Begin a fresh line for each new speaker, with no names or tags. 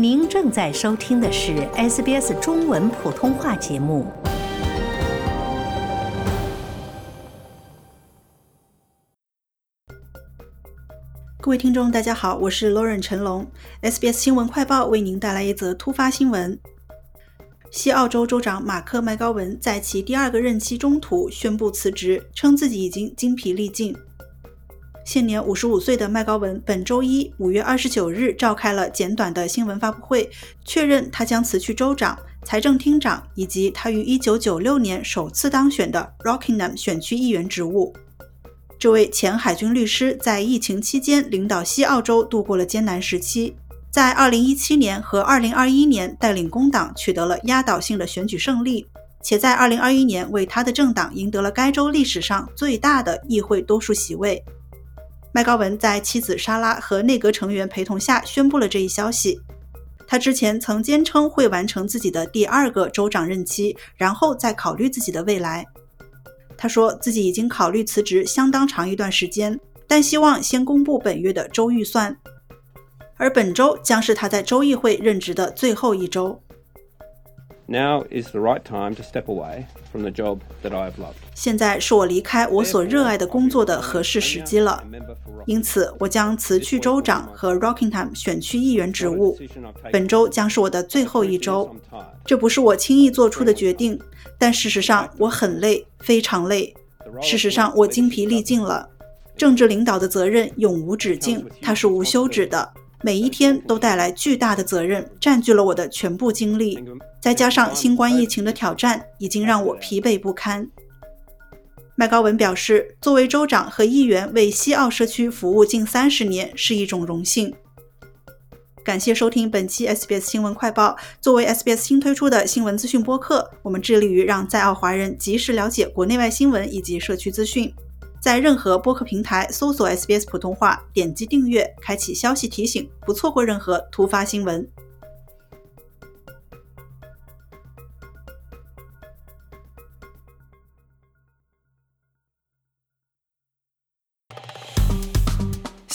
您正在收听的是 SBS 中文普通话节目。
各位听众，大家好，我是 Lauren 陈龙。SBS 新闻快报为您带来一则突发新闻：西澳洲州长马克·麦高文在其第二个任期中途宣布辞职，称自己已经精疲力尽。现年五十五岁的麦高文本周一五月二十九日召开了简短的新闻发布会，确认他将辞去州长、财政厅长以及他于一九九六年首次当选的 Rockingham 选区议员职务。这位前海军律师在疫情期间领导西澳洲度过了艰难时期，在二零一七年和二零二一年带领工党取得了压倒性的选举胜利，且在二零二一年为他的政党赢得了该州历史上最大的议会多数席位。麦高文在妻子莎拉和内阁成员陪同下宣布了这一消息。他之前曾坚称会完成自己的第二个州长任期，然后再考虑自己的未来。他说自己已经考虑辞职相当长一段时间，但希望先公布本月的州预算。而本周将是他在州议会任职的最后一周。
Now is the right time to step away from the job that I have loved.
现在是我离开我所热爱的工作的合适时机了，因此我将辞去州长和 Rockingham 选区议员职务。本周将是我的最后一周，这不是我轻易做出的决定，但事实上我很累，非常累。事实上我精疲力尽了。政治领导的责任永无止境，它是无休止的。每一天都带来巨大的责任，占据了我的全部精力。再加上新冠疫情的挑战，已经让我疲惫不堪。麦高文表示，作为州长和议员为西澳社区服务近三十年是一种荣幸。感谢收听本期 SBS 新闻快报。作为 SBS 新推出的新闻资讯播客，我们致力于让在澳华人及时了解国内外新闻以及社区资讯。在任何播客平台搜索 SBS 普通话，点击订阅，开启消息提醒，不错过任何突发新闻。